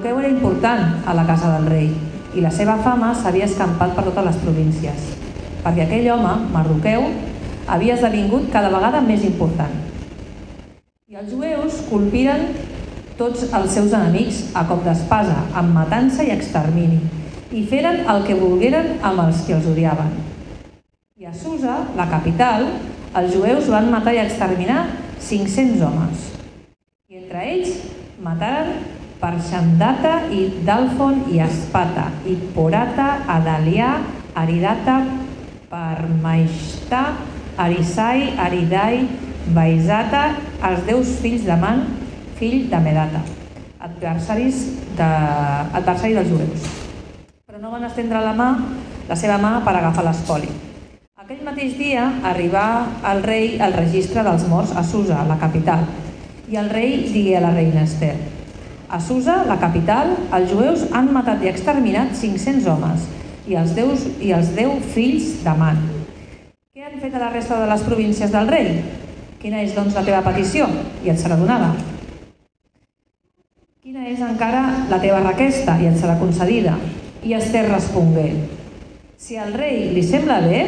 Mardoqueu era important a la casa del rei i la seva fama s'havia escampat per totes les províncies, perquè aquell home, Mardoqueu, havia esdevingut cada vegada més important. I els jueus colpiren tots els seus enemics a cop d'espasa, amb matança i extermini, i feren el que volgueren amb els que els odiaven. I a Susa, la capital, els jueus van matar i exterminar 500 homes. I entre ells mataren per Xandata i Dalfon i Espata, i Porata, Adalià, Aridata, Parmaixta, Arisai, Aridai, Baisata, els deus fills de Man, fill de Medata, adversaris de, adversari dels jueus. Però no van estendre la mà, la seva mà per agafar l'espoli. Aquell mateix dia arribà el rei al registre dels morts a Susa, la capital, i el rei digué a la reina Esther, a Susa, la capital, els jueus han matat i exterminat 500 homes i els, deus, i els 10 fills de Man. Què han fet a la resta de les províncies del rei? Quina és, doncs, la teva petició? I et serà donada. Quina és encara la teva requesta? I et serà concedida. I Esther respongué, si al rei li sembla bé,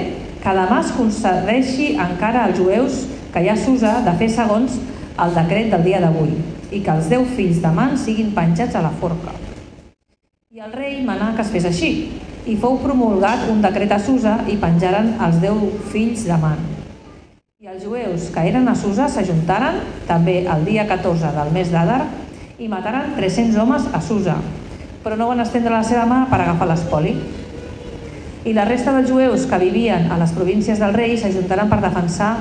que demà es concedeixi encara als jueus que hi ha Susa de fer segons el decret del dia d'avui i que els deu fills de Man siguin penjats a la forca. I el rei manà que es fes així, i fou promulgat un decret a Susa i penjaren els deu fills de Man. I els jueus que eren a Susa s'ajuntaren també el dia 14 del mes d'Adar i mataren 300 homes a Susa, però no van estendre la seva mà per agafar l'espoli. I la resta dels jueus que vivien a les províncies del rei s'ajuntaren per defensar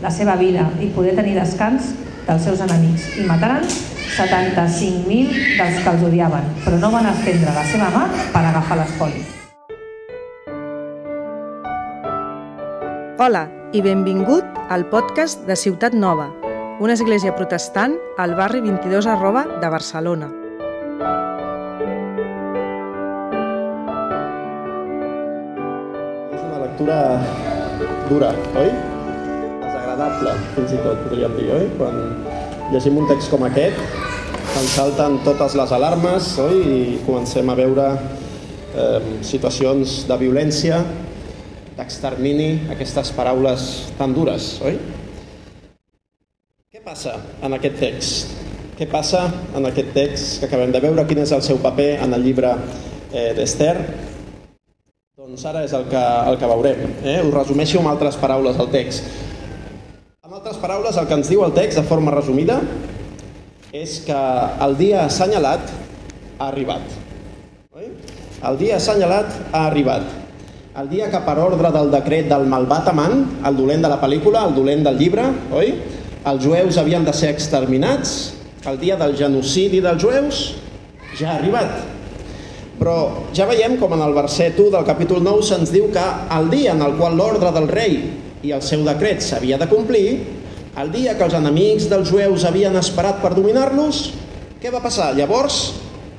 la seva vida i poder tenir descans dels seus enemics i mataren 75.000 dels que els odiaven, però no van estendre la seva mà per agafar l'espoli. Hola i benvingut al podcast de Ciutat Nova, una església protestant al barri 22 arroba de Barcelona. És una lectura dura, oi? Desagradable, fins i tot, podríem dir, oi? Quan llegim un text com aquest, ens salten totes les alarmes, oi? I comencem a veure eh, situacions de violència, d'extermini, aquestes paraules tan dures, oi? Què passa en aquest text? Què passa en aquest text que acabem de veure? Quin és el seu paper en el llibre eh, d'Esther? Doncs ara és el que, el que veurem. Eh? Us resumeixo amb altres paraules el text. Altres paraules, el que ens diu el text de forma resumida és que el dia assenyalat ha arribat. El dia assenyalat ha arribat. El dia que per ordre del decret del malvat amant, el dolent de la pel·lícula, el dolent del llibre, oi? Els jueus havien de ser exterminats, el dia del genocidi dels jueus ja ha arribat. Però ja veiem com en el verset 1 del capítol 9 se'ns diu que el dia en el qual l'ordre del rei i el seu decret s'havia de complir, el dia que els enemics dels jueus havien esperat per dominar-los, què va passar? Llavors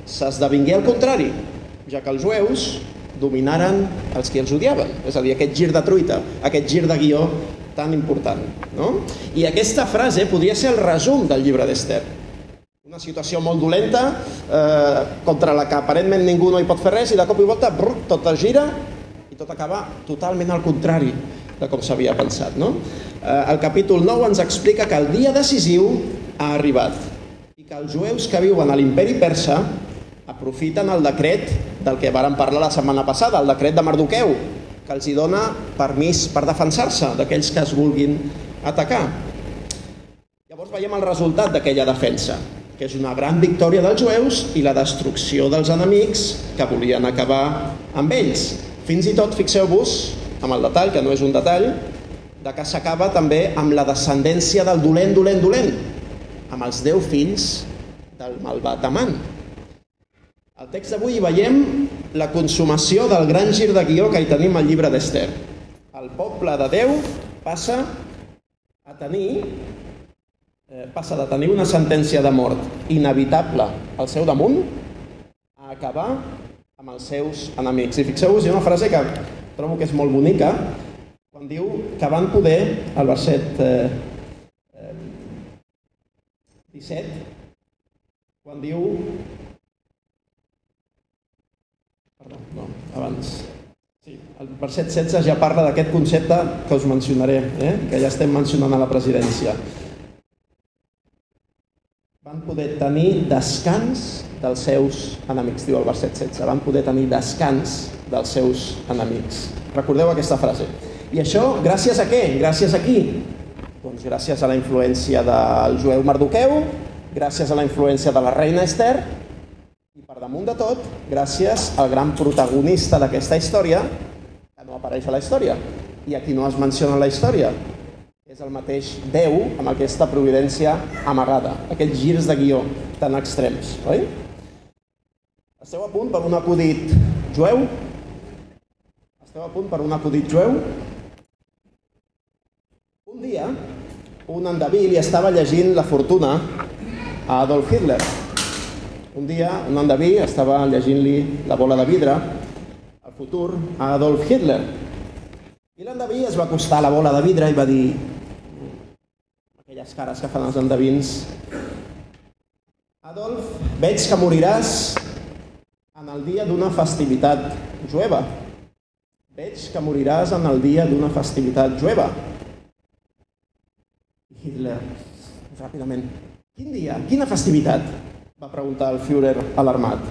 s'esdevingué el contrari, ja que els jueus dominaren els que els odiaven. És a dir, aquest gir de truita, aquest gir de guió tan important. No? I aquesta frase podria ser el resum del llibre d'Esther. Una situació molt dolenta, eh, contra la que aparentment ningú no hi pot fer res, i de cop i volta brr, tot es gira i tot acaba totalment al contrari de com s'havia pensat. No? Eh, el capítol 9 ens explica que el dia decisiu ha arribat i que els jueus que viuen a l'imperi persa aprofiten el decret del que vàrem parlar la setmana passada, el decret de Mardoqueu, que els hi dona permís per defensar-se d'aquells que es vulguin atacar. Llavors veiem el resultat d'aquella defensa, que és una gran victòria dels jueus i la destrucció dels enemics que volien acabar amb ells. Fins i tot, fixeu-vos, amb el detall, que no és un detall, de que s'acaba també amb la descendència del dolent, dolent, dolent, amb els deu fills del malvat amant. Al text d'avui veiem la consumació del gran gir de guió que hi tenim al llibre d'Esther. El poble de Déu passa a tenir eh, passa de tenir una sentència de mort inevitable al seu damunt a acabar amb els seus enemics. I fixeu-vos, hi ha una frase que trobo que és molt bonica, quan diu que van poder, al verset eh, eh, 17, quan diu no, abans. Sí, el verset 16 ja parla d'aquest concepte que us mencionaré, eh? que ja estem mencionant a la presidència. Van poder tenir descans dels seus enemics, diu el verset 16. Van poder tenir descans dels seus enemics. Recordeu aquesta frase. I això gràcies a què? Gràcies a qui? Doncs gràcies a la influència del jueu Mardoqueu, gràcies a la influència de la reina Esther i per damunt de tot, gràcies al gran protagonista d'aquesta història, que no apareix a la història, i aquí no es menciona la història, és el mateix Déu amb aquesta providència amagada, aquests girs de guió tan extrems, oi? Esteu a punt per un acudit jueu? Esteu a punt per un acudit jueu? Un dia, un endeví li estava llegint la fortuna a Adolf Hitler. Un dia, un endeví estava llegint-li la bola de vidre, el futur, a Adolf Hitler. I l'endeví es va acostar a la bola de vidre i va dir aquelles cares que fan els endevins Adolf, veig que moriràs en el dia d'una festivitat jueva. Veig que moriràs en el dia d'una festivitat jueva. Hitler, ràpidament, quin dia? Quina festivitat? Va preguntar el Führer alarmat.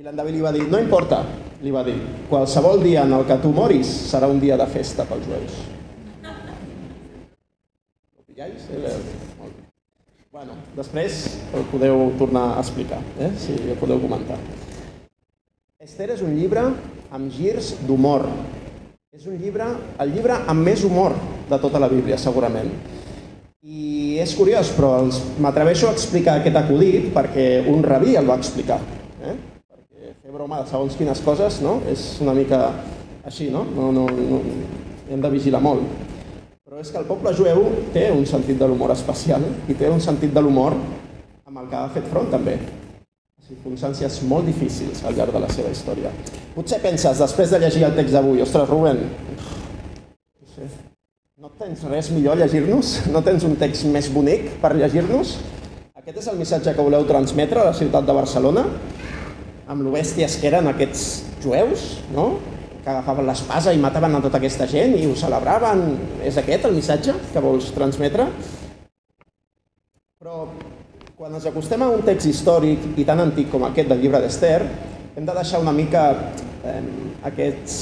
I l'endeví li va dir, no importa, li va dir, qualsevol dia en el que tu moris serà un dia de festa pels jueus. Ho pillais? Molt bé. Bueno, després el podeu tornar a explicar, eh? si ho podeu comentar. Esther és un llibre amb girs d'humor. És un llibre, el llibre amb més humor de tota la Bíblia, segurament. I és curiós, però m'atreveixo a explicar aquest acudit perquè un rabí el va explicar. Eh? Perquè fer broma de segons quines coses no? és una mica així, no? No, no, no? Hem de vigilar molt. És que el poble jueu té un sentit de l'humor especial i té un sentit de l'humor amb el que ha fet front també circumstàncies molt difícils al llarg de la seva història. Potser penses, després de llegir el text d'avui, ostres, Rubén, no no tens res millor a llegir-nos? No tens un text més bonic per llegir-nos? Aquest és el missatge que voleu transmetre a la ciutat de Barcelona? Amb lo bèsties que eren aquests jueus, no? Que agafaven l'espasa i mataven a tota aquesta gent i ho celebraven. És aquest el missatge que vols transmetre? Però quan ens acostem a un text històric i tan antic com aquest del llibre d'Ester, hem de deixar una mica eh, aquests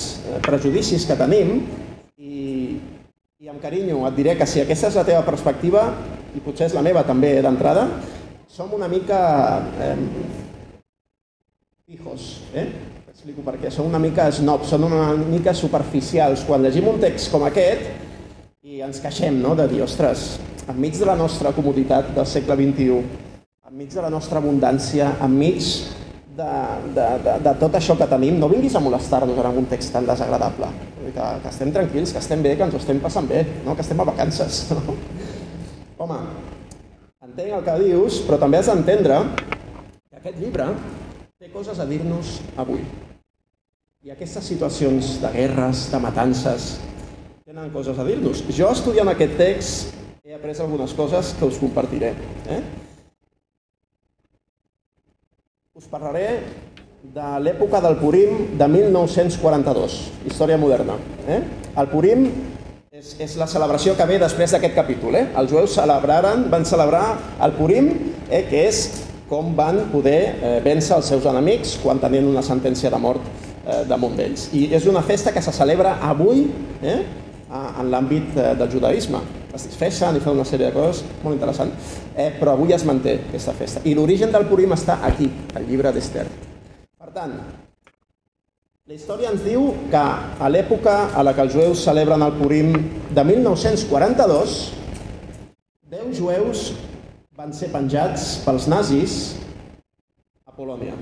prejudicis que tenim i amb carinyo et diré que si aquesta és la teva perspectiva, i potser és la meva també d'entrada, som una mica eh, hijos, eh? Explico per què. Som una mica snobs, són una mica superficials. Quan llegim un text com aquest i ens queixem no? de dir, ostres, enmig de la nostra comoditat del segle XXI, enmig de la nostra abundància, enmig de, de, de, de tot això que tenim, no vinguis a molestar-nos en un text tan desagradable. Que, que estem tranquils, que estem bé, que ens ho estem passant bé, no? que estem a vacances. No? Home, entenc el que dius, però també has d'entendre que aquest llibre té coses a dir-nos avui. I aquestes situacions de guerres, de matances, tenen coses a dir-nos. Jo, estudiant aquest text, he après algunes coses que us compartiré. Eh? Us parlaré de l'època del Purim de 1942, història moderna. Eh? El Purim és, és la celebració que ve després d'aquest capítol. Eh? Els jueus celebraren, van celebrar el Purim, eh, que és com van poder eh, vèncer els seus enemics quan tenien una sentència de mort eh, damunt d'ells. I és una festa que se celebra avui eh, en l'àmbit eh, del judaïsme es disfressen i fan una sèrie de coses molt interessants. Eh, però avui es manté aquesta festa. I l'origen del Purim està aquí, al llibre d'Ester. Per tant, la història ens diu que a l'època a la que els jueus celebren el Purim de 1942, 10 jueus van ser penjats pels nazis a Polònia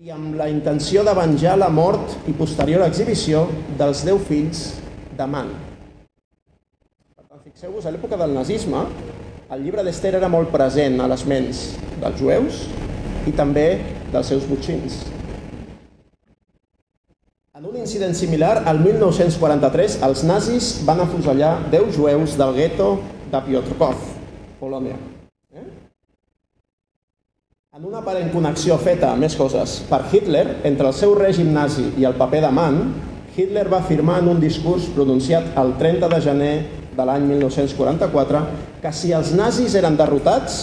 i amb la intenció de venjar la mort i posterior exhibició dels 10 fills de Man, Fixeu-vos, a l'època del nazisme, el llibre d'Ester era molt present a les ments dels jueus i també dels seus butxins. En un incident similar, al 1943, els nazis van afusellar 10 jueus del gueto de Piotrkov, Polònia. En una aparent connexió feta, més coses, per Hitler, entre el seu règim nazi i el paper de Mann, Hitler va afirmar en un discurs pronunciat el 30 de gener de l'any 1944 que si els nazis eren derrotats,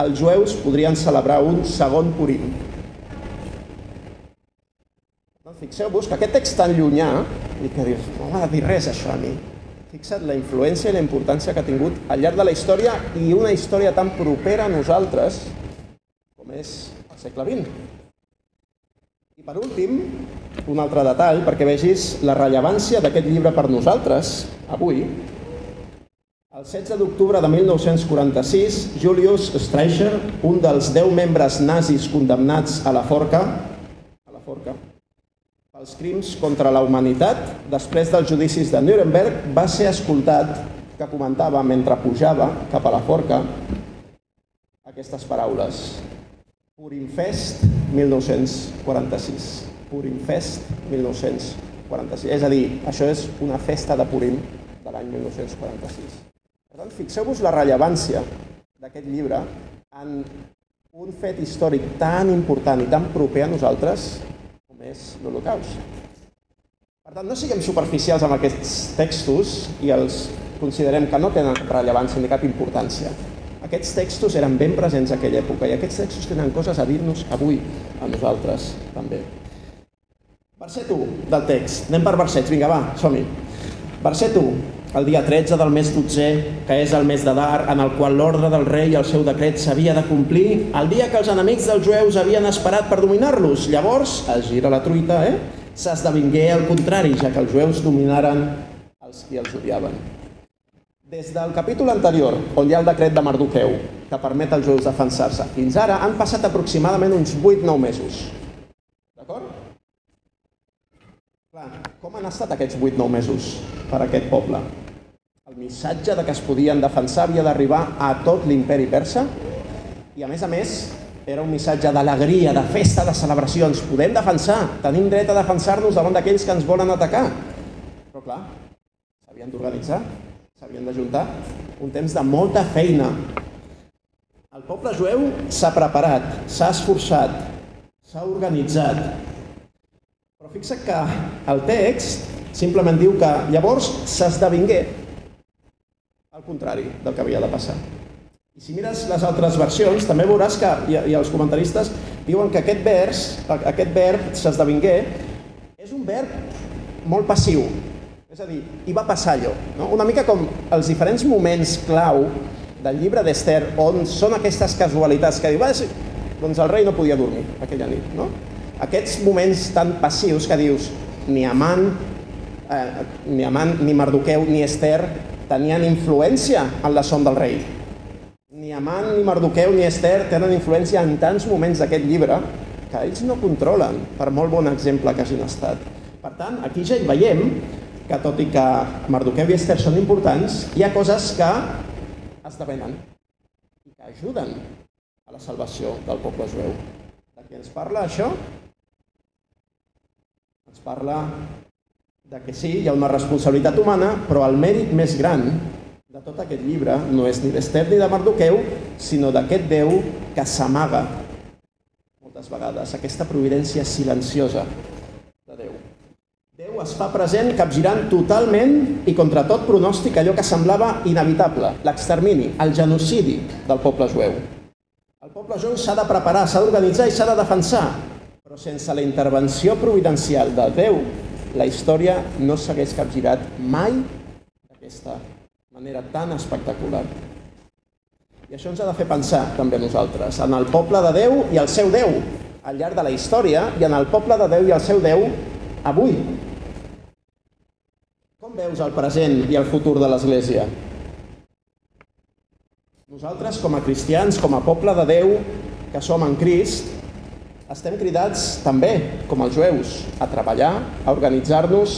els jueus podrien celebrar un segon Purim. Doncs fixeu-vos que aquest text tan llunyà, i que dius, no m'ha de dir res això a mi, fixa't la influència i la importància que ha tingut al llarg de la història i una història tan propera a nosaltres com és el segle XX. I per últim, un altre detall, perquè vegis la rellevància d'aquest llibre per nosaltres, avui, el 16 d'octubre de 1946, Julius Streicher, un dels 10 membres nazis condemnats a la forca, a la forca, pels crims contra la humanitat, després dels judicis de Nuremberg, va ser escoltat que comentava mentre pujava cap a la forca aquestes paraules. Purimfest 1946. Purimfest 1946. És a dir, això és una festa de Purim de l'any 1946. Per tant, fixeu-vos la rellevància d'aquest llibre en un fet històric tan important i tan proper a nosaltres com és l'Holocaust. Per tant, no siguem superficials amb aquests textos i els considerem que no tenen rellevància ni cap importància. Aquests textos eren ben presents a aquella època i aquests textos tenen coses a dir-nos avui a nosaltres també. Verset 1 del text. Anem per versets. Vinga, va, som-hi. Verset 1. El dia 13 del mes 12, que és el mes d'Adar, en el qual l'ordre del rei i el seu decret s'havia de complir, el dia que els enemics dels jueus havien esperat per dominar-los. Llavors, es gira la truita, eh? S'esdevingué el contrari, ja que els jueus dominaren els qui els odiaven. Des del capítol anterior, on hi ha el decret de Mardoqueu, que permet als jueus defensar-se, fins ara han passat aproximadament uns 8-9 mesos. D'acord? Clar, com han estat aquests 8-9 mesos per a aquest poble? El missatge de que es podien defensar havia d'arribar a tot l'imperi persa i, a més a més, era un missatge d'alegria, de festa, de celebració. Ens podem defensar, tenim dret a defensar-nos davant d'aquells que ens volen atacar. Però, clar, s'havien d'organitzar, s'havien d'ajuntar. Un temps de molta feina. El poble jueu s'ha preparat, s'ha esforçat, s'ha organitzat. Però fixa't que el text simplement diu que llavors s'esdevingué al contrari del que havia de passar. I si mires les altres versions, també veuràs que, i, i els comentaristes diuen que aquest vers, aquest verb s'esdevingué, és un verb molt passiu. És a dir, hi va passar allò. No? Una mica com els diferents moments clau del llibre d'Ester, on són aquestes casualitats que diu, doncs el rei no podia dormir aquella nit. No? Aquests moments tan passius que dius, ni Amant, eh, ni Amant, ni Mardoqueu, ni Esther tenien influència en la son del rei ni Amant, ni Mardoqueu, ni Esther tenen influència en tants moments d'aquest llibre que ells no controlen, per molt bon exemple que hagin estat. Per tant, aquí ja hi veiem que tot i que Mardoqueu i Esther són importants, hi ha coses que esdevenen i que ajuden a la salvació del poble jueu. De què ens parla això? Ens parla de que sí, hi ha una responsabilitat humana, però el mèrit més gran de tot aquest llibre no és ni d'Ester ni de Mardoqueu, sinó d'aquest Déu que s'amaga moltes vegades, aquesta providència silenciosa de Déu. Déu es fa present capgirant totalment i contra tot pronòstic allò que semblava inevitable, l'extermini, el genocidi del poble jueu. El poble jueu s'ha de preparar, s'ha d'organitzar i s'ha de defensar, però sense la intervenció providencial de Déu, la història no s'hagués capgirat mai d'aquesta manera tan espectacular. I això ens ha de fer pensar també nosaltres, en el poble de Déu i el seu Déu, al llarg de la història, i en el poble de Déu i el seu Déu avui. Com veus el present i el futur de l'Església? Nosaltres, com a cristians, com a poble de Déu, que som en Crist, estem cridats també, com els jueus, a treballar, a organitzar-nos,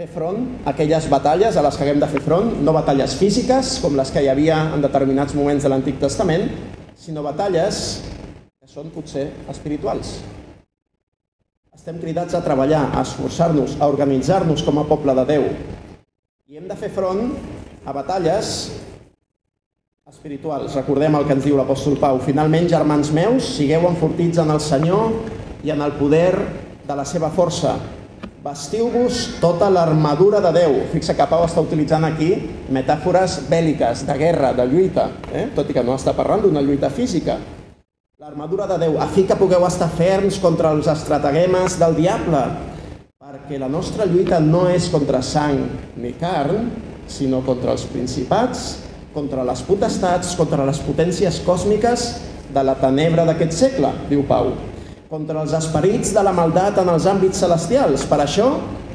fer front a aquelles batalles a les que haguem de fer front, no batalles físiques, com les que hi havia en determinats moments de l'Antic Testament, sinó batalles que són potser espirituals. Estem cridats a treballar, a esforçar-nos, a organitzar-nos com a poble de Déu. I hem de fer front a batalles espirituals. Recordem el que ens diu l'apòstol Pau. Finalment, germans meus, sigueu enfortits en el Senyor i en el poder de la seva força. Vestiu-vos tota l'armadura de Déu. Fixa que Pau està utilitzant aquí metàfores bèl·liques, de guerra, de lluita, eh? tot i que no està parlant d'una lluita física. L'armadura de Déu, a fi que pugueu estar ferms contra els estratagemes del diable, perquè la nostra lluita no és contra sang ni carn, sinó contra els principats, contra les potestats, contra les potències còsmiques de la tenebra d'aquest segle, diu Pau, contra els esperits de la maldat en els àmbits celestials. Per això,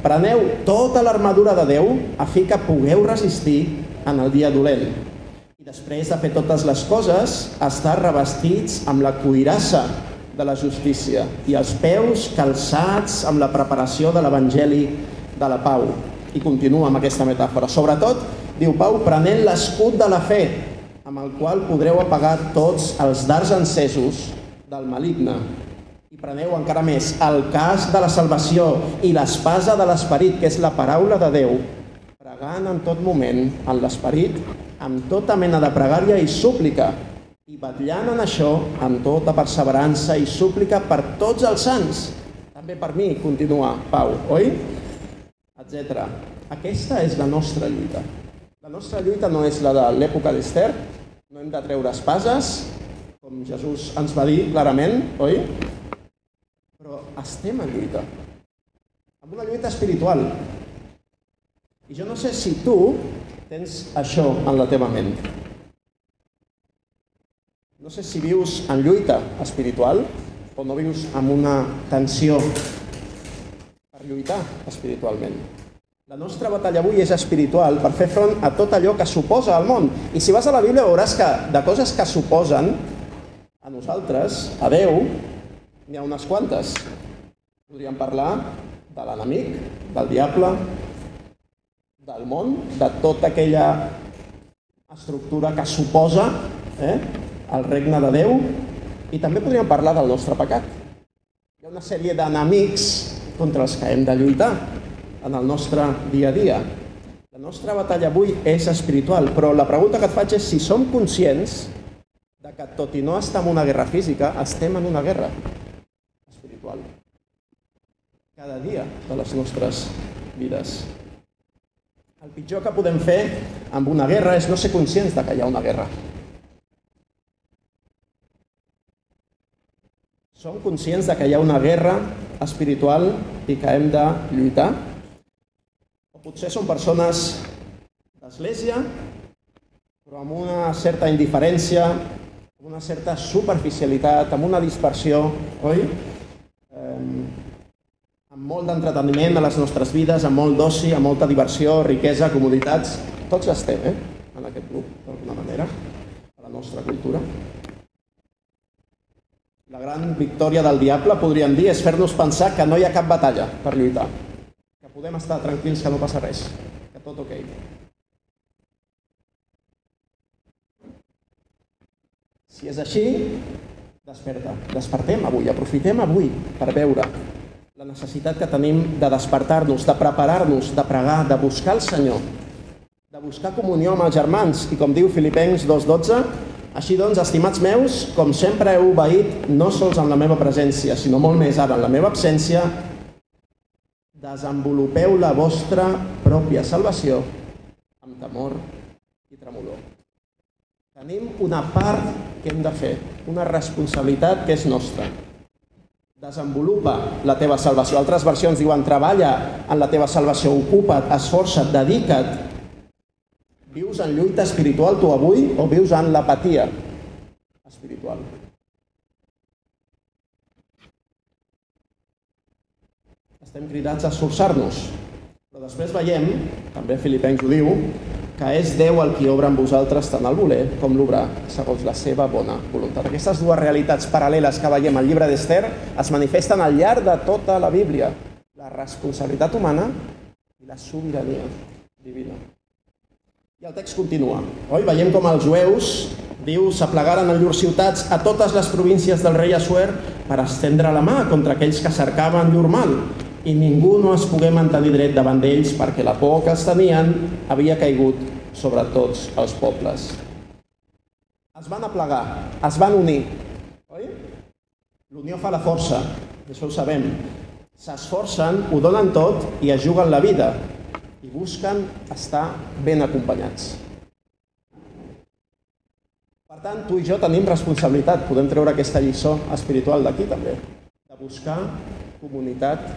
preneu tota l'armadura de Déu a fi que pugueu resistir en el dia dolent. Després de fer totes les coses, estar revestits amb la cuirassa de la justícia i els peus calçats amb la preparació de l'Evangeli de la pau. I continua amb aquesta metàfora. Sobretot, diu Pau, prenent l'escut de la fe, amb el qual podreu apagar tots els darts encesos del maligne. I preneu encara més el cas de la salvació i l'espasa de l'esperit, que és la paraula de Déu, pregant en tot moment en l'esperit, amb tota mena de pregària i súplica, i batllant en això amb tota perseverança i súplica per tots els sants, també per mi, continua Pau, oi? Etcètera. Aquesta és la nostra lluita. La nostra lluita no és la de l'època d'Ester, no hem de treure espases, com Jesús ens va dir clarament, oi? Però estem en lluita. En una lluita espiritual. I jo no sé si tu tens això en la teva ment. No sé si vius en lluita espiritual o no vius amb una tensió per lluitar espiritualment. La nostra batalla avui és espiritual per fer front a tot allò que suposa al món. I si vas a la Bíblia veuràs que de coses que suposen a nosaltres, a Déu, n'hi ha unes quantes. Podríem parlar de l'enemic, del diable, del món, de tota aquella estructura que suposa eh, el regne de Déu, i també podríem parlar del nostre pecat. Hi ha una sèrie d'enemics contra els que hem de lluitar en el nostre dia a dia. La nostra batalla avui és espiritual, però la pregunta que et faig és si som conscients de que tot i no estar en una guerra física, estem en una guerra espiritual. Cada dia de les nostres vides. El pitjor que podem fer amb una guerra és no ser conscients de que hi ha una guerra. Som conscients de que hi ha una guerra espiritual i que hem de lluitar? Potser són persones d'església, però amb una certa indiferència, amb una certa superficialitat, amb una dispersió, oi? Amb molt d'entreteniment a les nostres vides, amb molt d'oci, amb molta diversió, riquesa, comoditats. Tots estem, eh? En aquest grup, d'alguna manera, a la nostra cultura. La gran victòria del diable, podríem dir, és fer-nos pensar que no hi ha cap batalla per lluitar podem estar tranquils que no passa res, que tot ok. Si és així, desperta. Despertem avui, aprofitem avui per veure la necessitat que tenim de despertar-nos, de preparar-nos, de pregar, de buscar el Senyor, de buscar comunió amb els germans. I com diu Filipencs 2.12, així doncs, estimats meus, com sempre heu obeït, no sols en la meva presència, sinó molt més ara en la meva absència, desenvolupeu la vostra pròpia salvació amb temor i tremolor. Tenim una part que hem de fer, una responsabilitat que és nostra. Desenvolupa la teva salvació. Altres versions diuen treballa en la teva salvació, ocupa't, esforça't, dedica't. Vius en lluita espiritual tu avui o vius en l'apatia espiritual? estem cridats a esforçar-nos. Però després veiem, també Filipencs ho diu, que és Déu el qui obra en vosaltres tant el voler com l'obrar segons la seva bona voluntat. Aquestes dues realitats paral·leles que veiem al llibre d'Ester es manifesten al llarg de tota la Bíblia. La responsabilitat humana i la sobirania divina. I el text continua. Oi? Veiem com els jueus, diu, s'aplegaren en llurs ciutats a totes les províncies del rei Assuer per estendre la mà contra aquells que cercaven llur mal i ningú no es pogué mantenir dret davant d'ells perquè la por que els tenien havia caigut sobre tots els pobles. es van aplegar, es van unir, oi? L'unió fa la força, això ho sabem. S'esforcen, ho donen tot i es juguen la vida i busquen estar ben acompanyats. Per tant, tu i jo tenim responsabilitat, podem treure aquesta lliçó espiritual d'aquí també, de buscar comunitat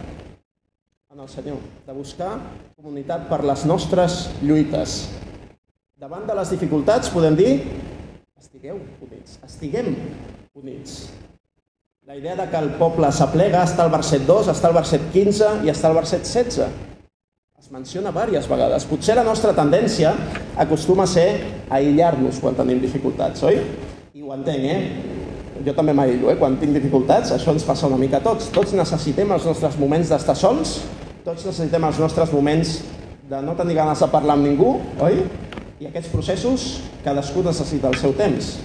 en el Senyor, de buscar comunitat per les nostres lluites. Davant de les dificultats podem dir estigueu units, estiguem units. La idea de que el poble s'aplega està al verset 2, està al verset 15 i està al verset 16. Es menciona diverses vegades. Potser la nostra tendència acostuma a ser aïllar-nos quan tenim dificultats, oi? I ho entenc, eh? Jo també m'aïllo, eh? Quan tinc dificultats, això ens passa una mica a tots. Tots necessitem els nostres moments d'estar sols, tots necessitem els nostres moments de no tenir ganes de parlar amb ningú, oi? I aquests processos, cadascú necessita el seu temps.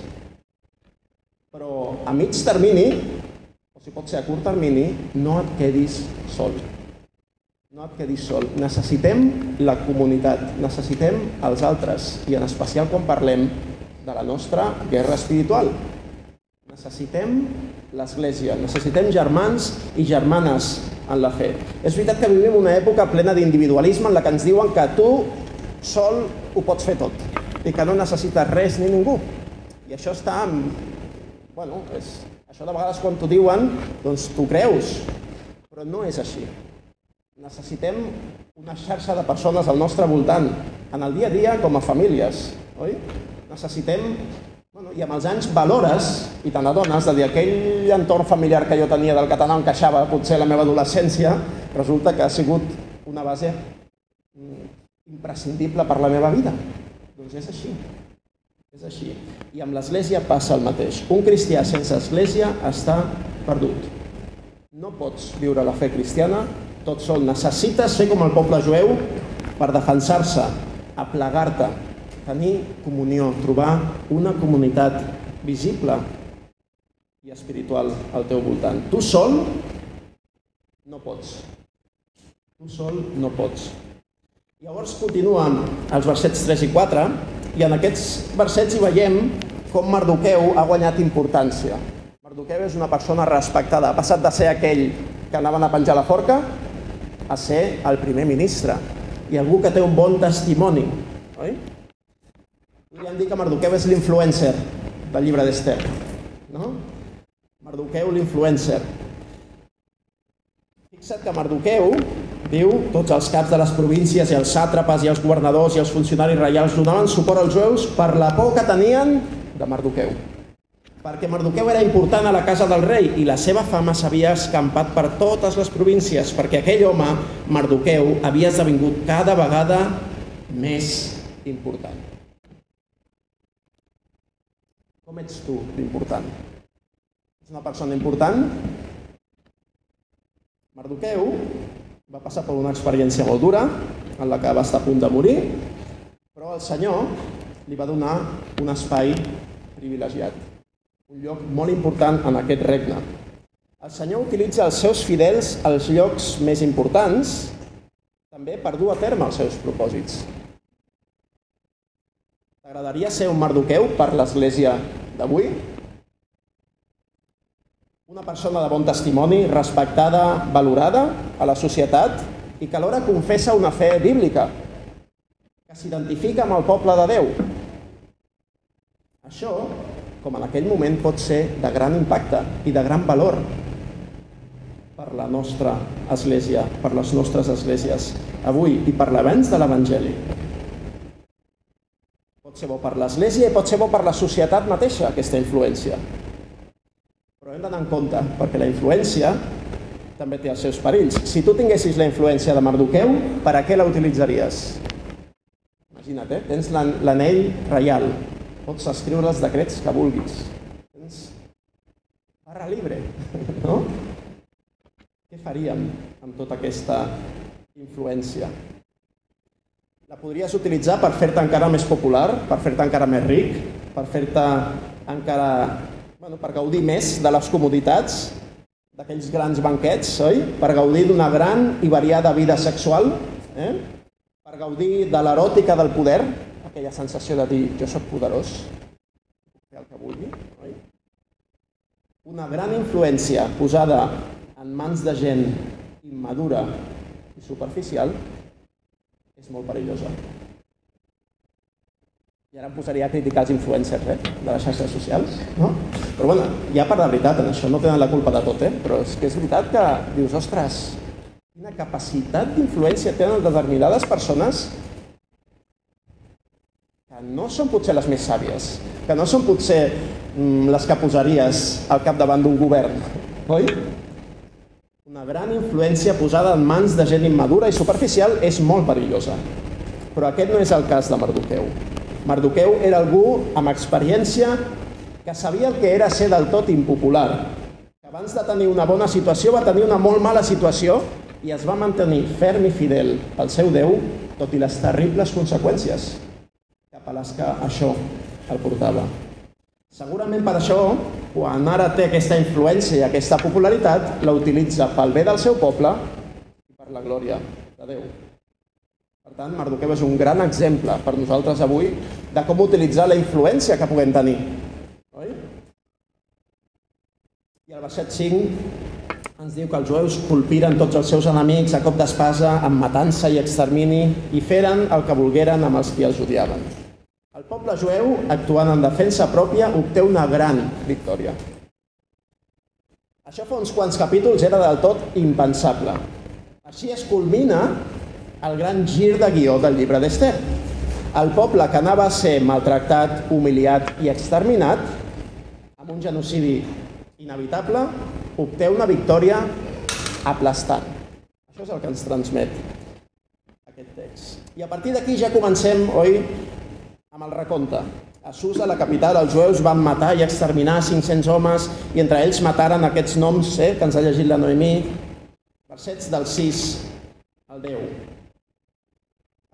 Però a mig termini, o si pot ser a curt termini, no et quedis sol. No et quedis sol. Necessitem la comunitat, necessitem els altres, i en especial quan parlem de la nostra guerra espiritual. Necessitem l'Església, necessitem germans i germanes en la fe. És veritat que vivim una època plena d'individualisme en la que ens diuen que tu sol ho pots fer tot i que no necessites res ni ningú. I això està... En... Bueno, és... això de vegades quan t'ho diuen, doncs t'ho creus, però no és així. Necessitem una xarxa de persones al nostre voltant, en el dia a dia com a famílies, oi? Necessitem Bueno, I amb els anys valores i te n'adones de dir aquell entorn familiar que jo tenia del català encaixava potser la meva adolescència, resulta que ha sigut una base mm, imprescindible per la meva vida. Doncs és així. És així. I amb l'Església passa el mateix. Un cristià sense Església està perdut. No pots viure la fe cristiana tot sol. Necessites fer com el poble jueu per defensar-se, aplegar-te, tenir comunió, trobar una comunitat visible i espiritual al teu voltant. Tu sol no pots. Tu sol no pots. Llavors continuen els versets 3 i 4 i en aquests versets hi veiem com Mardoqueu ha guanyat importància. Mardoqueu és una persona respectada. Ha passat de ser aquell que anaven a penjar la forca a ser el primer ministre i algú que té un bon testimoni. Oi? Podríem dir que Mardoqueu és l'influencer del llibre d'Ester. No? Mardoqueu, l'influencer. Fixa't que Mardoqueu diu tots els caps de les províncies i els sàtrapes i els governadors i els funcionaris reials donaven suport als jueus per la por que tenien de Mardoqueu. Perquè Mardoqueu era important a la casa del rei i la seva fama s'havia escampat per totes les províncies, perquè aquell home, Mardoqueu, havia esdevingut cada vegada més important. Com ets tu d'important? És una persona important? Mardoqueu va passar per una experiència molt dura, en la que va estar a punt de morir, però el Senyor li va donar un espai privilegiat, un lloc molt important en aquest regne. El Senyor utilitza els seus fidels als llocs més importants també per dur a terme els seus propòsits. T'agradaria ser un Mardoqueu per l'Església d'avui? Una persona de bon testimoni, respectada, valorada a la societat i que alhora confessa una fe bíblica, que s'identifica amb el poble de Déu. Això, com en aquell moment, pot ser de gran impacte i de gran valor per la nostra església, per les nostres esglésies avui i per l'avenç de l'Evangeli. Pot ser bo per l'Església i pot ser bo per la societat mateixa, aquesta influència. Però hem d'anar en compte, perquè la influència també té els seus perills. Si tu tinguessis la influència de Mardoqueu, per a què la utilitzaries? Imagina't, eh? tens l'anell reial, pots escriure els decrets que vulguis. Tens barra libre, no? Què faríem amb tota aquesta influència? La podries utilitzar per fer-te encara més popular, per fer-te encara més ric, per fer-te encara... Bueno, per gaudir més de les comoditats d'aquells grans banquets, oi? Per gaudir d'una gran i variada vida sexual, eh? per gaudir de l'eròtica del poder, aquella sensació de dir jo sóc poderós, fer el que vulgui, oi? Una gran influència posada en mans de gent immadura i superficial és molt perillosa. I ara em posaria a criticar els influencers eh, de les xarxes socials, no? Però bueno, hi ha part de veritat en això, no tenen la culpa de tot, eh? Però és que és veritat que dius, ostres, quina capacitat d'influència tenen determinades persones que no són potser les més sàvies, que no són potser mm, les que posaries al capdavant d'un govern, oi? Una gran influència posada en mans de gent immadura i superficial és molt perillosa. Però aquest no és el cas de Mardoqueu. Mardoqueu era algú amb experiència que sabia el que era ser del tot impopular, abans de tenir una bona situació va tenir una molt mala situació i es va mantenir ferm i fidel al seu Déu, tot i les terribles conseqüències cap a les que això el portava. Segurament per això, quan ara té aquesta influència i aquesta popularitat, la utilitza pel bé del seu poble i per la glòria de Déu. Per tant, Mardoqueu és un gran exemple per nosaltres avui de com utilitzar la influència que puguem tenir. Oi? I el verset 5 ens diu que els jueus colpiren tots els seus enemics a cop d'espasa, amb matança i extermini, i feren el que volgueren amb els qui els odiaven. El poble jueu, actuant en defensa pròpia, obté una gran victòria. Això fa uns quants capítols era del tot impensable. Així es culmina el gran gir de guió del llibre d'Ester. El poble que anava a ser maltractat, humiliat i exterminat, amb un genocidi inevitable, obté una victòria aplastant. Això és el que ens transmet aquest text. I a partir d'aquí ja comencem, oi, amb el recompte. A Susa, la capital, els jueus van matar i exterminar 500 homes i entre ells mataren aquests noms eh, que ens ha llegit la Noemí, versets del 6 al 10.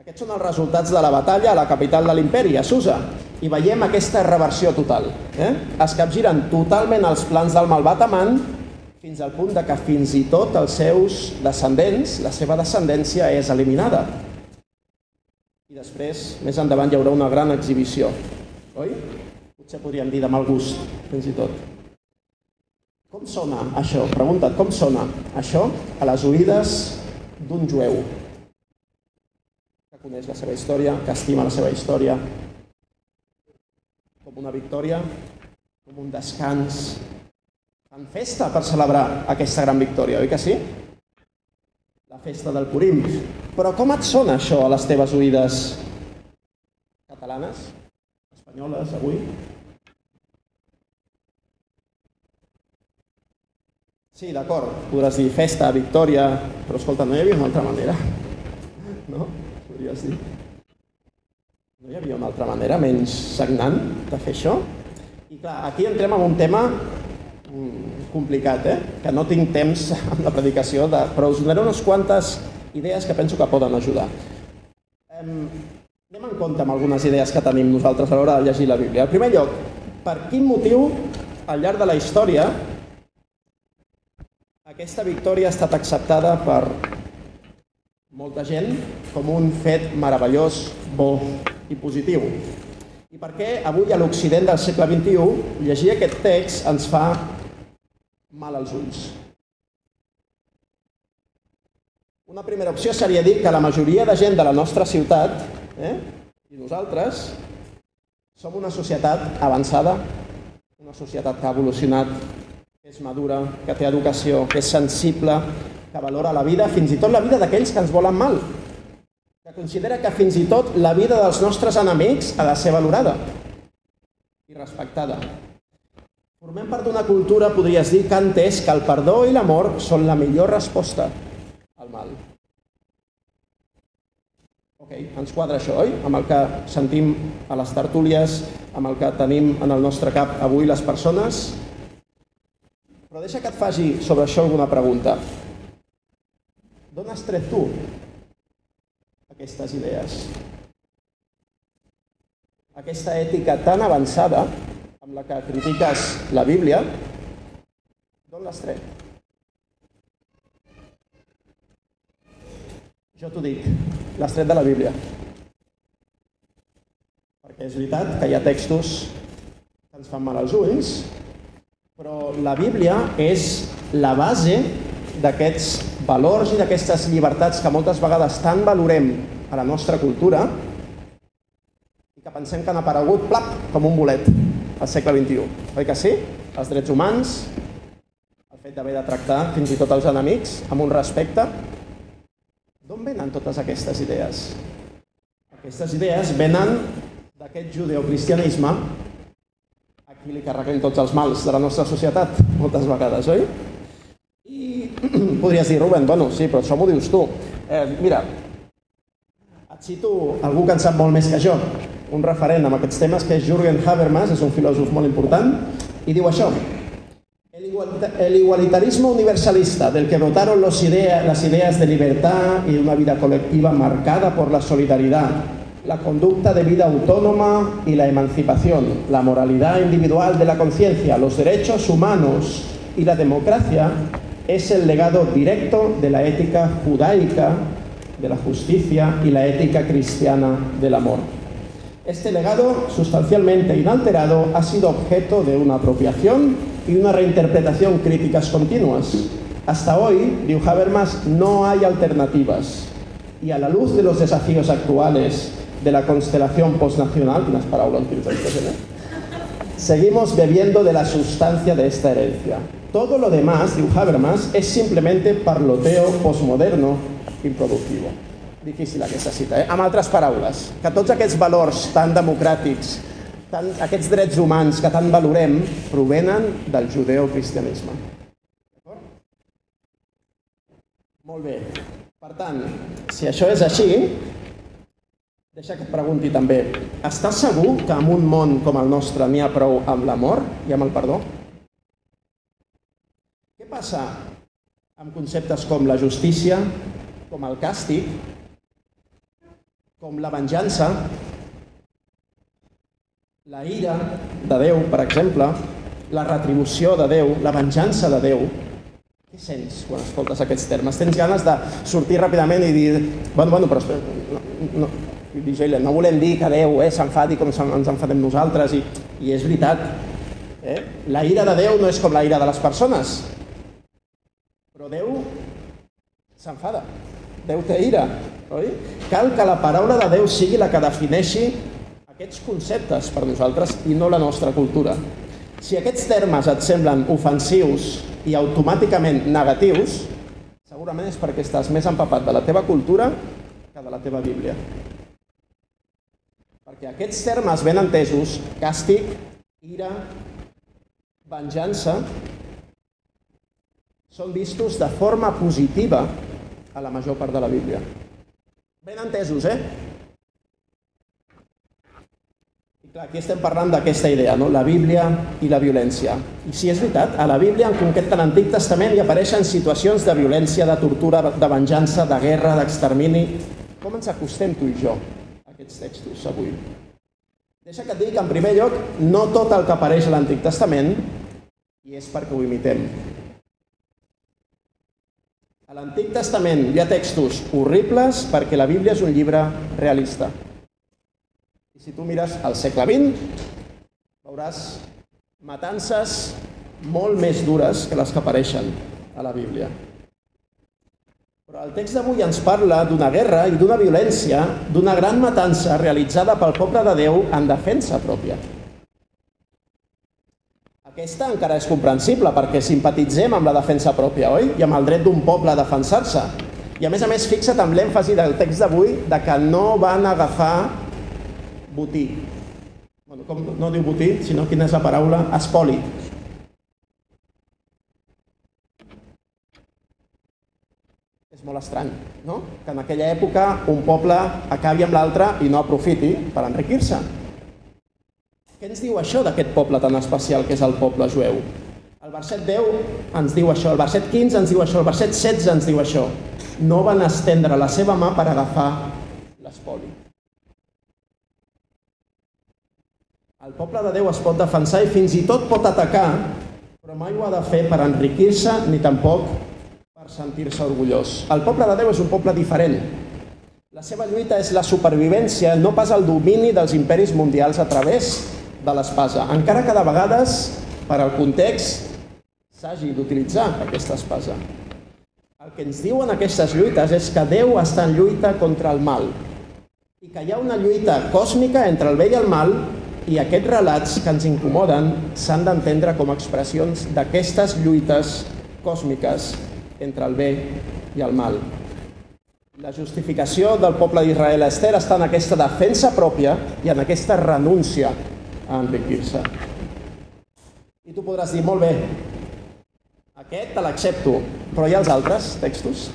Aquests són els resultats de la batalla a la capital de l'imperi, a Susa. I veiem aquesta reversió total. Eh? Es capgiren totalment els plans del malvat amant fins al punt de que fins i tot els seus descendents, la seva descendència és eliminada. I després, més endavant, hi haurà una gran exhibició. Oi? Potser podríem dir de mal gust, fins i tot. Com sona això? Pregunta't, com sona això a les oïdes d'un jueu que coneix la seva història, que estima la seva història, com una victòria, com un descans. Fan festa per celebrar aquesta gran victòria, oi que sí? La festa del Purim. Però com et sona això a les teves oïdes catalanes, espanyoles, avui? Sí, d'acord, podràs dir festa, victòria, però escolta, no hi havia una altra manera. No? Podries dir. No hi havia una altra manera menys sagnant de fer això? I clar, aquí entrem en un tema complicat, eh? que no tinc temps en la predicació, de... però us donaré unes quantes idees que penso que poden ajudar. Em, anem en compte amb algunes idees que tenim nosaltres a l'hora de llegir la Bíblia. En primer lloc, per quin motiu al llarg de la història aquesta victòria ha estat acceptada per molta gent com un fet meravellós, bo i positiu. I per què avui a l'Occident del segle XXI llegir aquest text ens fa mal als ulls? Una primera opció seria dir que la majoria de gent de la nostra ciutat, eh, i nosaltres, som una societat avançada, una societat que ha evolucionat, que és madura, que té educació, que és sensible, que valora la vida, fins i tot la vida d'aquells que ens volen mal, que considera que fins i tot la vida dels nostres enemics ha de ser valorada i respectada. Formem part d'una cultura, podries dir, que ha entès que el perdó i l'amor són la millor resposta al mal. Ok, ens quadra això, oi? Amb el que sentim a les tertúlies, amb el que tenim en el nostre cap avui les persones. Però deixa que et faci sobre això alguna pregunta. D'on has tret tu aquestes idees? Aquesta ètica tan avançada amb la que critiques la Bíblia, d'on l'has tret? Jo t'ho dic, l'has tret de la Bíblia. Perquè és veritat que hi ha textos que ens fan mal als ulls, però la Bíblia és la base d'aquests valors i d'aquestes llibertats que moltes vegades tant valorem a la nostra cultura i que pensem que han aparegut, plap, com un bolet al segle XXI. Oi que sí? Els drets humans, el fet d'haver de tractar fins i tot els enemics amb un respecte. D'on venen totes aquestes idees? Aquestes idees venen d'aquest judeocristianisme a qui li carreguem tots els mals de la nostra societat, moltes vegades, oi? I podries dir, Rubén, bueno, sí, però això m'ho dius tu. Eh, mira, et cito algú que en sap molt més que jo, un referent amb aquests que és Jürgen Habermas, és un filòsof molt important, i diu això. El igualitarismo universalista del que brotaron las ideas de libertad y una vida colectiva marcada por la solidaridad, la conducta de vida autónoma y la emancipación, la moralidad individual de la conciencia, los derechos humanos y la democracia es el legado directo de la ética judaica, de la justicia y la ética cristiana del amor. Este legado, sustancialmente inalterado, ha sido objeto de una apropiación y una reinterpretación críticas continuas. Hasta hoy, diu Habermas, no hay alternativas. Y a la luz de los desafíos actuales de la constelación postnacional, unas palabras ¿eh? seguimos bebiendo de la sustancia de esta herencia. Todo lo demás, diu Habermas, es simplemente parloteo postmoderno improductivo. Difícil aquesta cita, eh? Amb altres paraules, que tots aquests valors tan democràtics, tan, aquests drets humans que tant valorem, provenen del judeocristianisme. Molt bé. Per tant, si això és així, deixa que et pregunti també, estàs segur que en un món com el nostre n'hi ha prou amb l'amor i amb el perdó? Què passa amb conceptes com la justícia, com el càstig, com la venjança, la ira de Déu, per exemple, la retribució de Déu, la venjança de Déu, què sents quan escoltes aquests termes? Tens ganes de sortir ràpidament i dir, bueno, bueno, però no, no, no volem dir que Déu eh, s'enfadi com ens enfadem nosaltres, i, i és veritat. Eh? La ira de Déu no és com la ira de les persones, però Déu s'enfada. Déu té ira, oi? Cal que la paraula de Déu sigui la que defineixi aquests conceptes per nosaltres i no la nostra cultura. Si aquests termes et semblen ofensius i automàticament negatius, segurament és perquè estàs més empapat de la teva cultura que de la teva Bíblia. Perquè aquests termes ben entesos, càstig, ira, venjança, són vistos de forma positiva a la major part de la Bíblia. Ben entesos, eh? I clar, aquí estem parlant d'aquesta idea, no? la Bíblia i la violència. I si és veritat, a la Bíblia, en concret a l'Antic Testament, hi apareixen situacions de violència, de tortura, de venjança, de guerra, d'extermini. Com ens acostem tu i jo a aquests textos avui? Deixa que et digui que, en primer lloc, no tot el que apareix a l'Antic Testament i és perquè ho imitem. A l'Antic Testament hi ha textos horribles perquè la Bíblia és un llibre realista. I si tu mires al segle XX, veuràs matances molt més dures que les que apareixen a la Bíblia. Però el text d'avui ens parla d'una guerra i d'una violència, d'una gran matança realitzada pel poble de Déu en defensa pròpia. Aquesta encara és comprensible perquè simpatitzem amb la defensa pròpia, oi? I amb el dret d'un poble a defensar-se. I a més a més, fixa't amb l'èmfasi del text d'avui de que no van agafar botí. Bueno, com no diu botí, sinó quina és la paraula? Espoli. És molt estrany, no? Que en aquella època un poble acabi amb l'altre i no aprofiti per enriquir-se. Què ens diu això d'aquest poble tan especial que és el poble jueu? El verset 10 ens diu això, el verset 15 ens diu això, el verset 16 ens diu això. No van estendre la seva mà per agafar l'espoli. El poble de Déu es pot defensar i fins i tot pot atacar, però mai ho ha de fer per enriquir-se ni tampoc per sentir-se orgullós. El poble de Déu és un poble diferent. La seva lluita és la supervivència, no pas el domini dels imperis mundials a través de l'espasa, encara que de vegades, per al context, s'hagi d'utilitzar aquesta espasa. El que ens diuen aquestes lluites és que Déu està en lluita contra el mal i que hi ha una lluita còsmica entre el bé i el mal i aquests relats que ens incomoden s'han d'entendre com expressions d'aquestes lluites còsmiques entre el bé i el mal. La justificació del poble d'Israel a Esther està en aquesta defensa pròpia i en aquesta renúncia a enriquir-se. I tu podràs dir, molt bé, aquest te l'accepto, però hi ha els altres textos?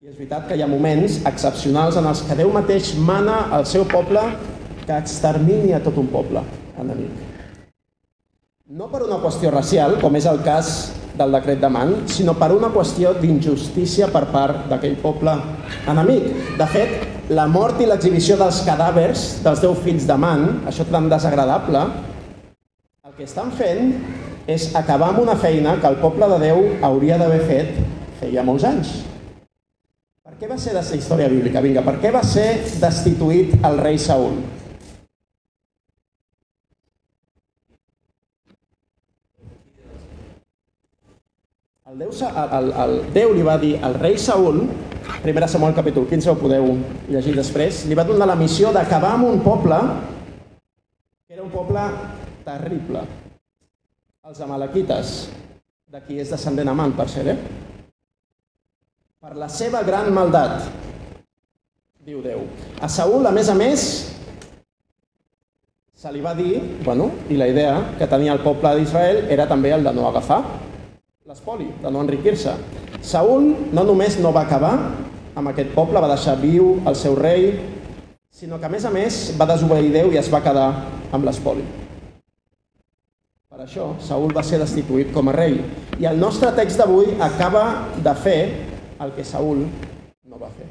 I és veritat que hi ha moments excepcionals en els que Déu mateix mana al seu poble que extermini a tot un poble enemic. No per una qüestió racial, com és el cas del decret de Man, sinó per una qüestió d'injustícia per part d'aquell poble enemic. De fet, la mort i l'exhibició dels cadàvers dels deu fills de Man, això tan desagradable, el que estan fent és acabar amb una feina que el poble de Déu hauria d'haver fet feia molts anys. Per què va ser de la història bíblica? Vinga, per què va ser destituït el rei Saúl? El Déu, el, el, Déu li va dir al rei Saúl, 1 Samuel capítol 15, ho podeu llegir després, li va donar la missió d'acabar amb un poble que era un poble terrible. Els amalequites, de qui és descendent amant, per ser, eh? Per la seva gran maldat, diu Déu. A Saúl, a més a més, se li va dir, bueno, i la idea que tenia el poble d'Israel era també el de no agafar l'espoli, de no enriquir-se. Saúl no només no va acabar amb aquest poble, va deixar viu el seu rei, sinó que a més a més va desobeir Déu i es va quedar amb l'espoli. Per això, Saúl va ser destituït com a rei. I el nostre text d'avui acaba de fer el que Saúl no va fer.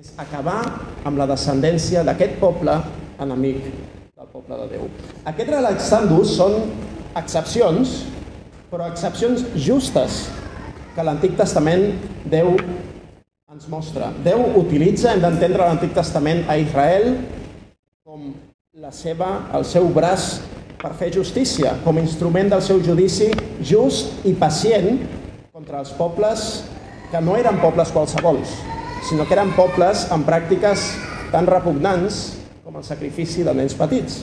És acabar amb la descendència d'aquest poble enemic del poble de Déu. Aquests durs són excepcions però excepcions justes que l'Antic Testament Déu ens mostra. Déu utilitza, hem d'entendre l'Antic Testament a Israel com la seva, el seu braç per fer justícia, com instrument del seu judici just i pacient contra els pobles que no eren pobles qualsevols, sinó que eren pobles amb pràctiques tan repugnants com el sacrifici de nens petits.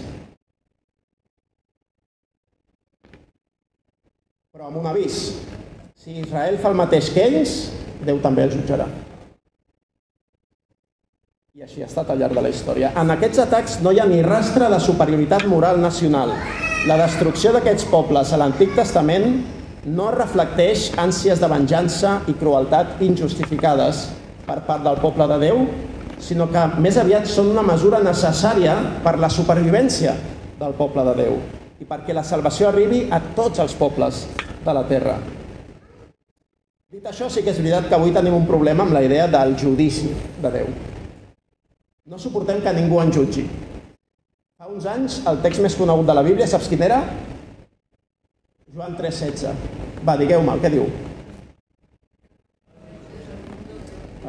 Però amb un avís. Si Israel fa el mateix que ells, Déu també els jutjarà. I així ha estat al llarg de la història. En aquests atacs no hi ha ni rastre de superioritat moral nacional. La destrucció d'aquests pobles a l'Antic Testament no reflecteix ànsies de venjança i crueltat injustificades per part del poble de Déu, sinó que més aviat són una mesura necessària per la supervivència del poble de Déu i perquè la salvació arribi a tots els pobles de la terra. Dit això, sí que és veritat que avui tenim un problema amb la idea del judici de Déu. No suportem que ningú en jutgi. Fa uns anys, el text més conegut de la Bíblia, saps quin era? Joan 3,16. Va, digueu-me, què diu?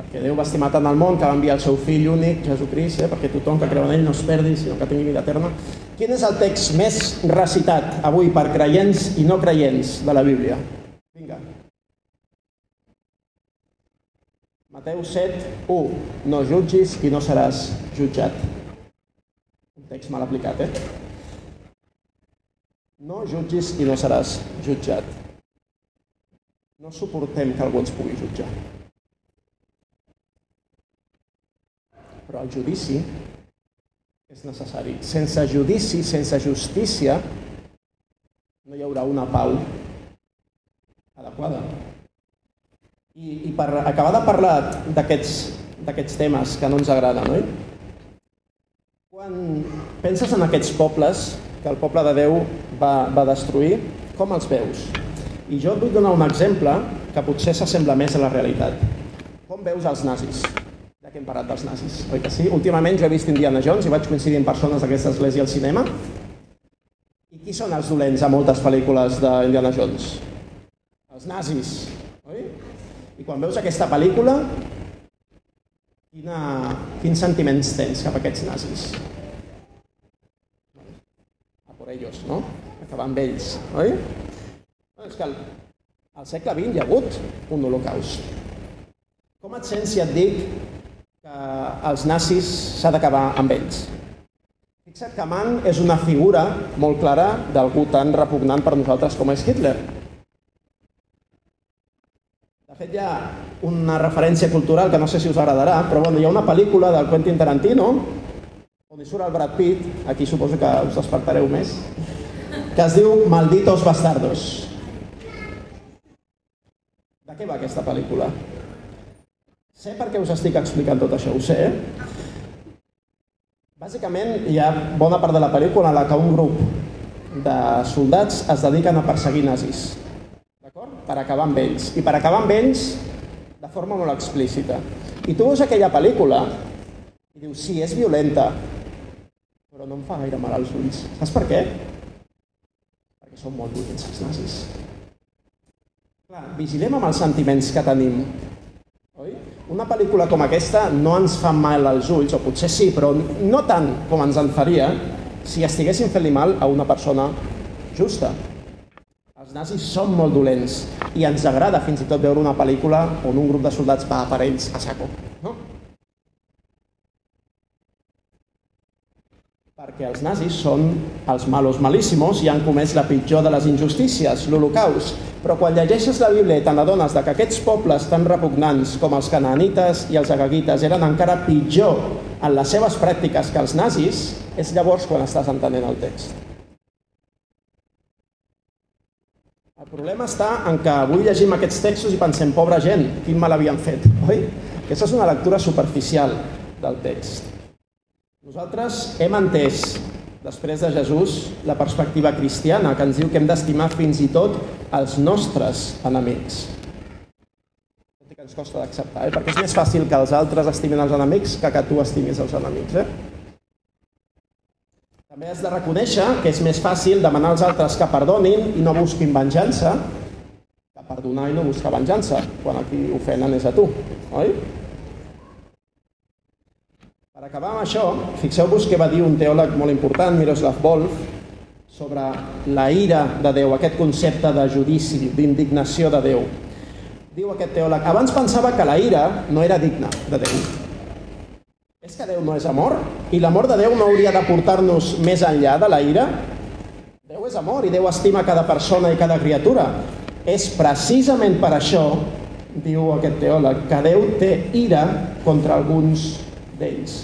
Perquè Déu va estimar tant el món que va enviar el seu fill únic, Jesucrist, eh, perquè tothom que creu en ell no es perdi, sinó que tingui vida eterna. Quin és el text més recitat avui per creients i no creients de la Bíblia? Vinga. Mateu 7, 1. No jutgis i no seràs jutjat. Un text mal aplicat, eh? No jutgis i no seràs jutjat. No suportem que algú ens pugui jutjar. Però el judici és necessari. Sense judici, sense justícia, no hi haurà una pau adequada. I, i per acabar de parlar d'aquests temes que no ens agraden, oi? Quan penses en aquests pobles que el poble de Déu va, va destruir, com els veus? I jo et vull donar un exemple que potser s'assembla més a la realitat. Com veus els nazis? Ja que hem parlat dels nazis, oi que sí? Últimament jo he vist Indiana Jones i vaig coincidir amb persones d'aquesta església al cinema. I qui són els dolents a moltes pel·lícules d'Indiana Jones? Els nazis, oi? I quan veus aquesta pel·lícula, quina, quins sentiments tens cap a aquests nazis? por ellos, no? Acabar amb ells, oi? No, és que al, al segle XX hi ha hagut un holocaust. Com et sents si et dic els nazis s'ha d'acabar amb ells? Fixa't que Mann és una figura molt clara d'algú tan repugnant per nosaltres com és Hitler. De fet, hi ha una referència cultural que no sé si us agradarà, però bueno, hi ha una pel·lícula del Quentin Tarantino on hi surt el Brad Pitt, aquí suposo que us despertareu més, que es diu Malditos Bastardos. De què va aquesta pel·lícula? Sé per què us estic explicant tot això, ho sé. Bàsicament, hi ha bona part de la pel·lícula en la que un grup de soldats es dediquen a perseguir nazis. D'acord? Per acabar amb ells. I per acabar amb ells de forma molt explícita. I tu veus aquella pel·lícula i dius, sí, és violenta, però no em fa gaire mal als ulls. Saps per què? Perquè són molt dolents els nazis. Clar, vigilem amb els sentiments que tenim. Oi? Una pel·lícula com aquesta no ens fa mal als ulls, o potser sí, però no tant com ens en faria si estiguéssim fent-li mal a una persona justa. Els nazis són molt dolents i ens agrada fins i tot veure una pel·lícula on un grup de soldats va per ells a saco. No? Perquè els nazis són els malos malíssimos i han comès la pitjor de les injustícies, l'Holocaust. Però quan llegeixes la Bíblia i te n'adones que aquests pobles tan repugnants com els canaanites i els agaguites eren encara pitjor en les seves pràctiques que els nazis, és llavors quan estàs entenent el text. El problema està en que avui llegim aquests textos i pensem, pobra gent, quin mal havien fet, oi? Aquesta és una lectura superficial del text. Nosaltres hem entès, després de Jesús, la perspectiva cristiana, que ens diu que hem d'estimar fins i tot els nostres enemics. Tot i que ens costa d'acceptar, eh? perquè és més fàcil que els altres estimin els enemics que que tu estimis els enemics. Eh? També has de reconèixer que és més fàcil demanar als altres que perdonin i no busquin venjança que perdonar i no buscar venjança, quan a qui ofenen és a tu, oi? Per acabar amb això, fixeu-vos què va dir un teòleg molt important, Miroslav Volf, sobre la ira de Déu, aquest concepte de judici, d'indignació de Déu. Diu aquest teòleg, abans pensava que la ira no era digna de Déu. És que Déu no és amor? I l'amor de Déu no hauria de portar-nos més enllà de la ira? Déu és amor i Déu estima cada persona i cada criatura. És precisament per això, diu aquest teòleg, que Déu té ira contra alguns d'ells.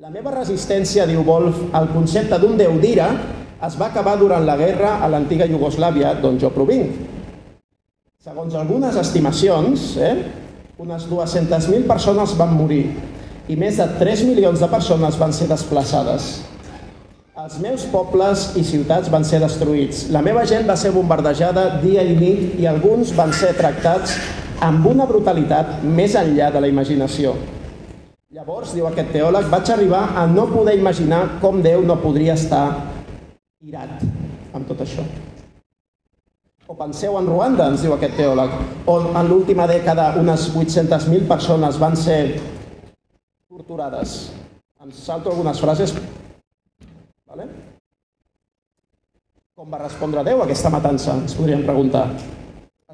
La meva resistència, diu Wolf, al concepte d'un déu d'ira es va acabar durant la guerra a l'antiga Iugoslàvia, d'on jo provinc. Segons algunes estimacions, eh, unes 200.000 persones van morir i més de 3 milions de persones van ser desplaçades. Els meus pobles i ciutats van ser destruïts. La meva gent va ser bombardejada dia i nit i alguns van ser tractats amb una brutalitat més enllà de la imaginació. Llavors, diu aquest teòleg, vaig arribar a no poder imaginar com Déu no podria estar irat amb tot això. O penseu en Ruanda, ens diu aquest teòleg, on en l'última dècada unes 800.000 persones van ser torturades. Em salto algunes frases. Vale? Com va respondre Déu a aquesta matança, ens podríem preguntar.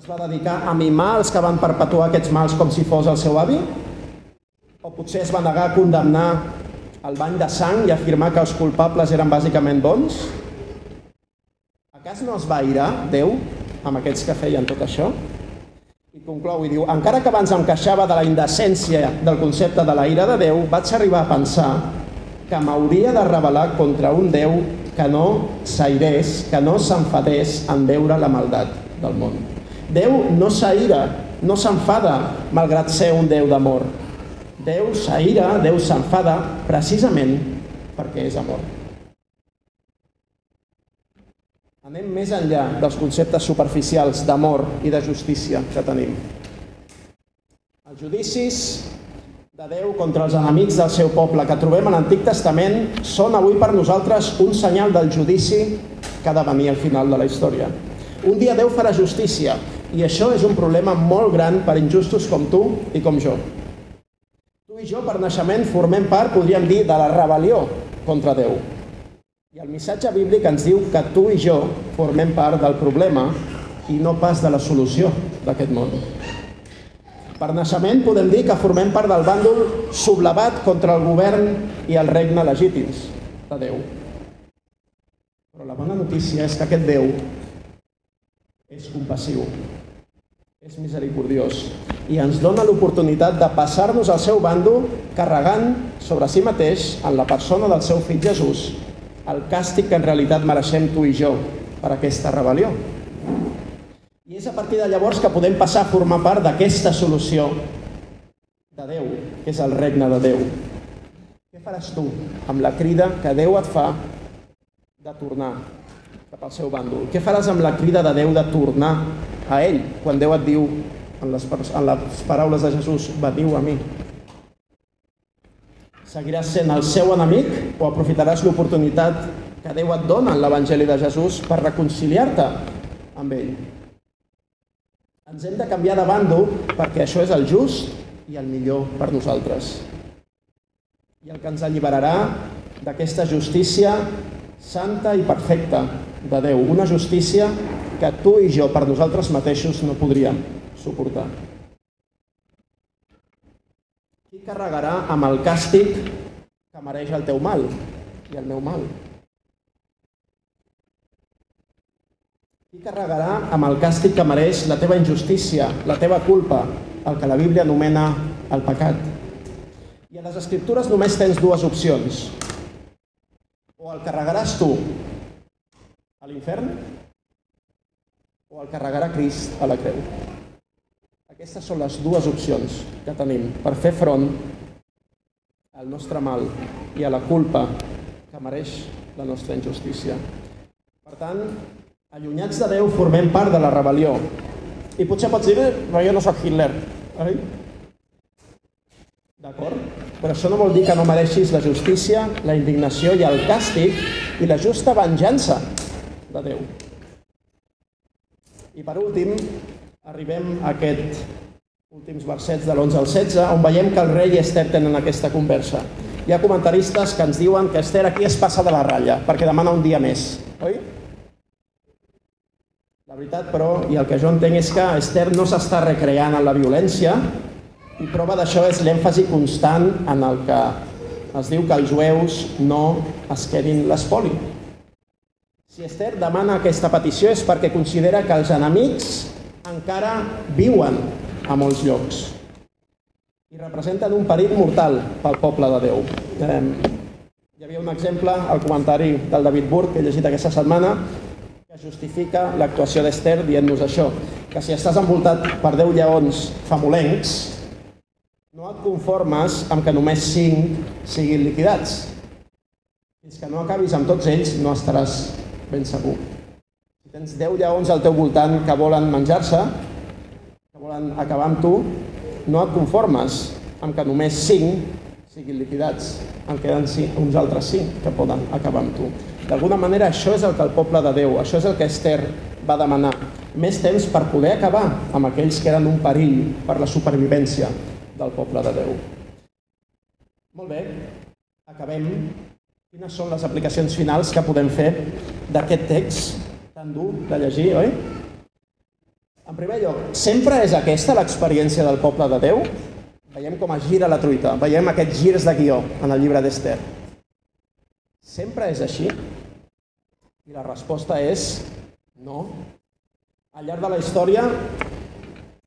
Es va dedicar a mimar els que van perpetuar aquests mals com si fos el seu avi? O potser es va negar a condemnar el bany de sang i afirmar que els culpables eren bàsicament bons? A cas no es va irar Déu amb aquests que feien tot això? I conclou i diu, encara que abans em queixava de la indecència del concepte de la ira de Déu, vaig arribar a pensar que m'hauria de rebel·lar contra un Déu que no s'airés, que no s'enfadés en veure la maldat del món. Déu no s'aira, no s'enfada, malgrat ser un Déu d'amor. Déu s'aira, Déu s'enfada, precisament perquè és amor. Anem més enllà dels conceptes superficials d'amor i de justícia que tenim. Els judicis de Déu contra els enemics del seu poble que trobem a l'Antic Testament són avui per nosaltres un senyal del judici que ha de venir al final de la història. Un dia Déu farà justícia i això és un problema molt gran per injustos com tu i com jo. Tu i jo, per naixement, formem part, podríem dir, de la rebel·lió contra Déu. I el missatge bíblic ens diu que tu i jo formem part del problema i no pas de la solució d'aquest món. Per naixement podem dir que formem part del bàndol sublevat contra el govern i el regne legítims de Déu. Però la bona notícia és que aquest Déu és compassiu, és misericordiós i ens dona l'oportunitat de passar-nos al seu bàndol carregant sobre si mateix, en la persona del seu fill Jesús, el càstig que en realitat mereixem tu i jo per aquesta rebel·lió. I és a partir de llavors que podem passar a formar part d'aquesta solució de Déu, que és el regne de Déu. Què faràs tu amb la crida que Déu et fa de tornar cap al seu bàndol? Què faràs amb la crida de Déu de tornar a ell quan Déu et diu en les, en les paraules de Jesús, veniu a mi? Seguiràs sent el seu enemic o aprofitaràs l'oportunitat que Déu et dona en l'Evangeli de Jesús per reconciliar-te amb ell? Ens hem de canviar de bàndol perquè això és el just i el millor per nosaltres. I el que ens alliberarà d'aquesta justícia santa i perfecta de Déu, una justícia que tu i jo per nosaltres mateixos no podríem suportar. Qui carregarà amb el càstig que mereix el teu mal i el meu mal? Qui carregarà amb el càstig que mereix la teva injustícia, la teva culpa, el que la Bíblia anomena el pecat? I a les Escriptures només tens dues opcions o el carregaràs tu a l'infern o el carregarà Crist a la creu. Aquestes són les dues opcions que tenim per fer front al nostre mal i a la culpa que mereix la nostra injustícia. Per tant, allunyats de Déu formem part de la rebel·lió. I potser pots dir, però jo no sóc Hitler, oi? D'acord? Però això no vol dir que no mereixis la justícia, la indignació i el càstig i la justa venjança de Déu. I per últim, arribem a aquest últims versets de l'11 al 16, on veiem que el rei i Esther tenen aquesta conversa. Hi ha comentaristes que ens diuen que Esther aquí es passa de la ratlla, perquè demana un dia més, oi? La veritat, però, i el que jo entenc és que Esther no s'està recreant en la violència, i prova d'això és l'èmfasi constant en el que es diu que els jueus no es quedin l'espoli. Si Esther demana aquesta petició és perquè considera que els enemics encara viuen a molts llocs i representen un perill mortal pel poble de Déu. Hi havia un exemple al comentari del David Burg que he llegit aquesta setmana que justifica l'actuació d'Esther dient-nos això, que si estàs envoltat per 10 lleons famolencs, no et conformes amb que només 5 siguin liquidats. Fins que no acabis amb tots ells, no estaràs ben segur. Si tens 10 lleons al teu voltant que volen menjar-se, que volen acabar amb tu, no et conformes amb que només 5 siguin liquidats. En queden uns altres 5 que poden acabar amb tu. D'alguna manera, això és el que el poble de Déu, això és el que Esther va demanar. Més temps per poder acabar amb aquells que eren un perill per la supervivència del poble de Déu. Molt bé, acabem. Quines són les aplicacions finals que podem fer d'aquest text tan dur de llegir, oi? En primer lloc, sempre és aquesta l'experiència del poble de Déu? Veiem com es gira la truita, veiem aquests girs de guió en el llibre d'Ester. Sempre és així? I la resposta és no. Al llarg de la història,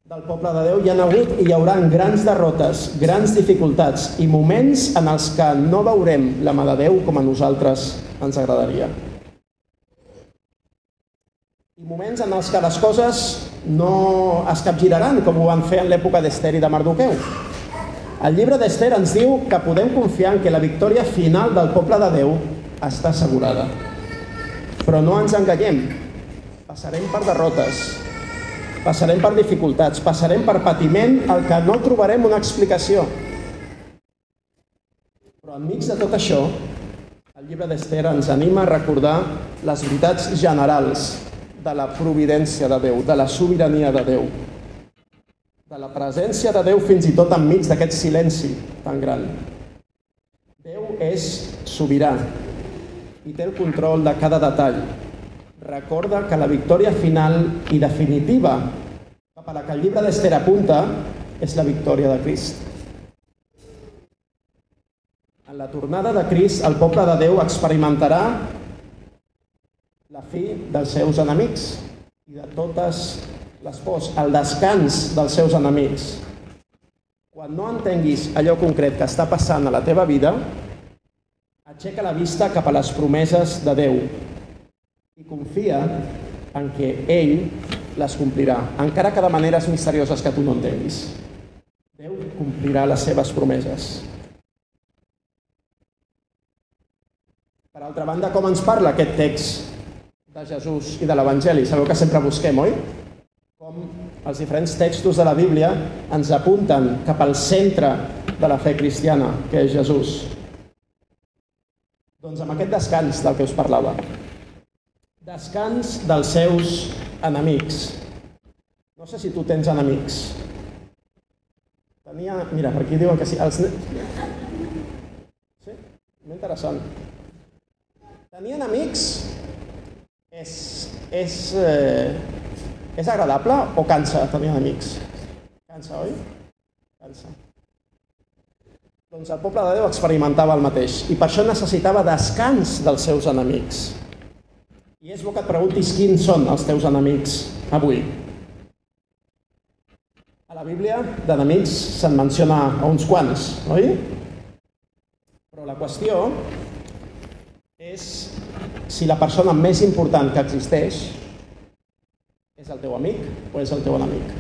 del poble de Déu hi ha hagut i hi haurà grans derrotes, grans dificultats i moments en els que no veurem la mà de Déu com a nosaltres ens agradaria. I moments en els que les coses no es capgiraran com ho van fer en l'època d'Ester i de Mardoqueu. El llibre d'Ester ens diu que podem confiar en que la victòria final del poble de Déu està assegurada. Però no ens enganyem, passarem per derrotes, passarem per dificultats, passarem per patiment al que no trobarem una explicació. Però enmig de tot això, el llibre d'Ester ens anima a recordar les veritats generals de la providència de Déu, de la sobirania de Déu, de la presència de Déu fins i tot enmig d'aquest silenci tan gran. Déu és sobirà i té el control de cada detall. Recorda que la victòria final i definitiva cap a la que el llibre d'Ester apunta és la victòria de Crist. En la tornada de Crist, el poble de Déu experimentarà la fi dels seus enemics i de totes les pors, el descans dels seus enemics. Quan no entenguis allò concret que està passant a la teva vida, aixeca la vista cap a les promeses de Déu i confia en que ell les complirà, encara que de maneres misterioses que tu no entenguis. Déu complirà les seves promeses. Per altra banda, com ens parla aquest text de Jesús i de l'Evangeli? Sabeu que sempre busquem, oi? Com els diferents textos de la Bíblia ens apunten cap al centre de la fe cristiana, que és Jesús. Doncs amb aquest descans del que us parlava. Descans dels seus enemics. No sé si tu tens enemics. Tenia... Mira, per aquí diuen que sí. Els... Sí? Molt interessant. Tenir enemics és, és, eh, és agradable o cansa tenir amics? Cansa, oi? Cansa. Doncs el poble de Déu experimentava el mateix i per això necessitava descans dels seus enemics. I és bo que et preguntis quins són els teus enemics avui. A la Bíblia d'enemics se'n menciona a uns quants, oi? Però la qüestió és si la persona més important que existeix és el teu amic o és el teu enemic.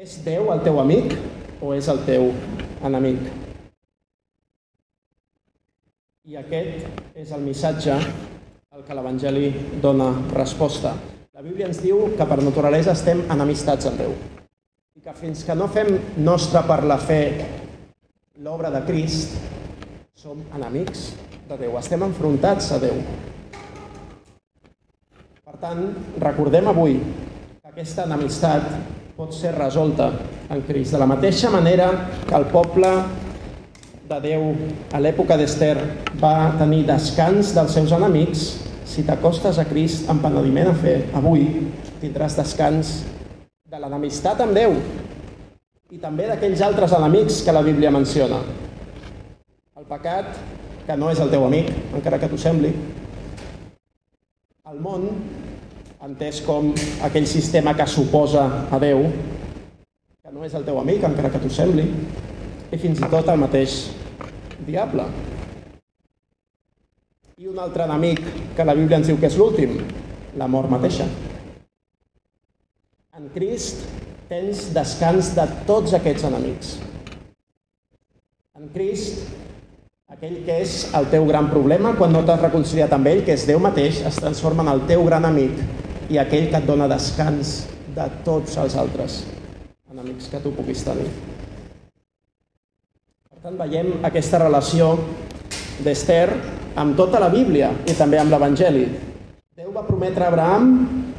És Déu el teu amic o és el teu enemic? I aquest és el missatge al que l'Evangeli dona resposta. La Bíblia ens diu que per naturalesa estem enemistats amb Déu i que fins que no fem nostra per la fe l'obra de Crist, som enemics de Déu, estem enfrontats a Déu. Per tant, recordem avui que aquesta enemistat pot ser resolta en Crist. De la mateixa manera que el poble de Déu a l'època d'Ester va tenir descans dels seus enemics, si t'acostes a Crist amb penediment a fer, avui tindràs descans de l'enemistat amb Déu i també d'aquells altres enemics que la Bíblia menciona. El pecat, que no és el teu amic, encara que t'ho sembli. El món, entès com aquell sistema que suposa a Déu, que no és el teu amic, encara que t'ho sembli, i fins i tot el mateix diable. I un altre enemic que la Bíblia ens diu que és l'últim, la mort mateixa. En Crist tens descans de tots aquests enemics. En Crist, aquell que és el teu gran problema quan no t'has reconciliat amb ell, que és Déu mateix, es transforma en el teu gran amic i aquell que et dona descans de tots els altres enemics que tu puguis tenir. Tant, veiem aquesta relació d'Ester amb tota la Bíblia i també amb l'Evangeli. Déu va prometre a Abraham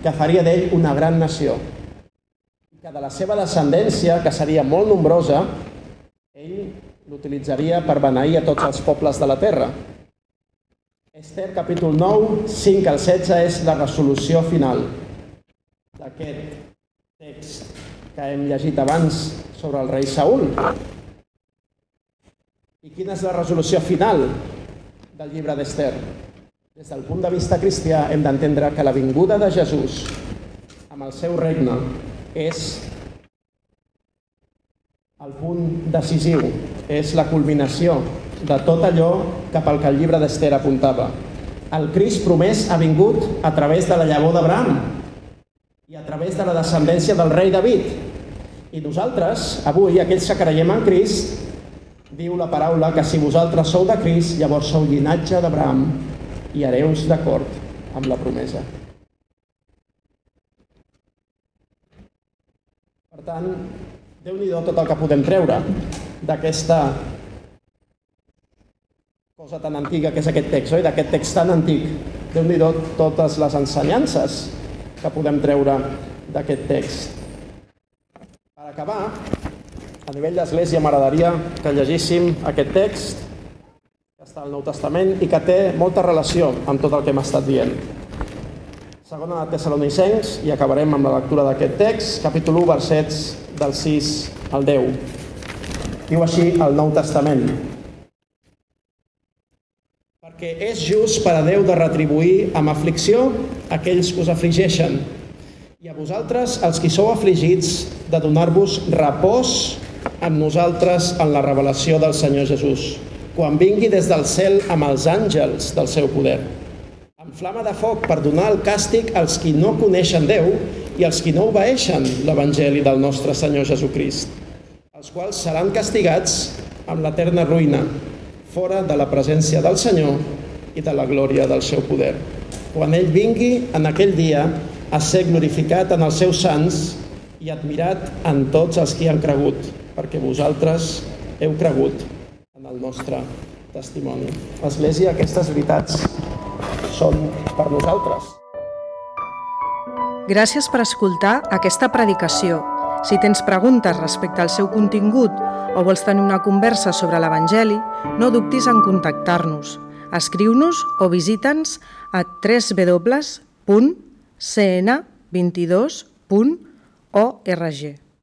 que faria d'ell una gran nació i que de la seva descendència, que seria molt nombrosa, ell l'utilitzaria per beneir a tots els pobles de la terra. Esther, capítol 9, 5 al 16, és la resolució final d'aquest text que hem llegit abans sobre el rei Saül. I quina és la resolució final del llibre d'Ester? Des del punt de vista cristià hem d'entendre que la vinguda de Jesús amb el seu regne és el punt decisiu, és la culminació de tot allò cap al que el llibre d'Ester apuntava. El Crist promès ha vingut a través de la llavor d'Abraham i a través de la descendència del rei David. I nosaltres, avui, aquells que creiem en Crist, Diu la paraula que si vosaltres sou de Crist, llavors sou llinatge d'Abraham i hereus d'acord amb la promesa. Per tant, déu nhi tot el que podem treure d'aquesta cosa tan antiga que és aquest text, oi? D'aquest text tan antic. déu nhi totes les ensenyances que podem treure d'aquest text. Per acabar, a nivell d'església m'agradaria que llegíssim aquest text està al Nou Testament i que té molta relació amb tot el que hem estat dient. Segona de Tessalonicencs, i acabarem amb la lectura d'aquest text, capítol 1, versets del 6 al 10. Diu així el Nou Testament. Perquè és just per a Déu de retribuir amb aflicció aquells que us afligeixen i a vosaltres, els qui sou afligits, de donar-vos repòs amb nosaltres en la revelació del Senyor Jesús, quan vingui des del cel amb els àngels del seu poder. Amb flama de foc per donar el càstig als qui no coneixen Déu i als qui no obeeixen l'Evangeli del nostre Senyor Jesucrist, els quals seran castigats amb l'eterna ruïna, fora de la presència del Senyor i de la glòria del seu poder. Quan ell vingui en aquell dia a ser glorificat en els seus sants i admirat en tots els qui han cregut, perquè vosaltres heu cregut en el nostre testimoni. Església, aquestes veritats són per nosaltres. Gràcies per escoltar aquesta predicació. Si tens preguntes respecte al seu contingut o vols tenir una conversa sobre l'Evangeli, no dubtis en contactar-nos. Escriu-nos o visita'ns a www.cn22.org.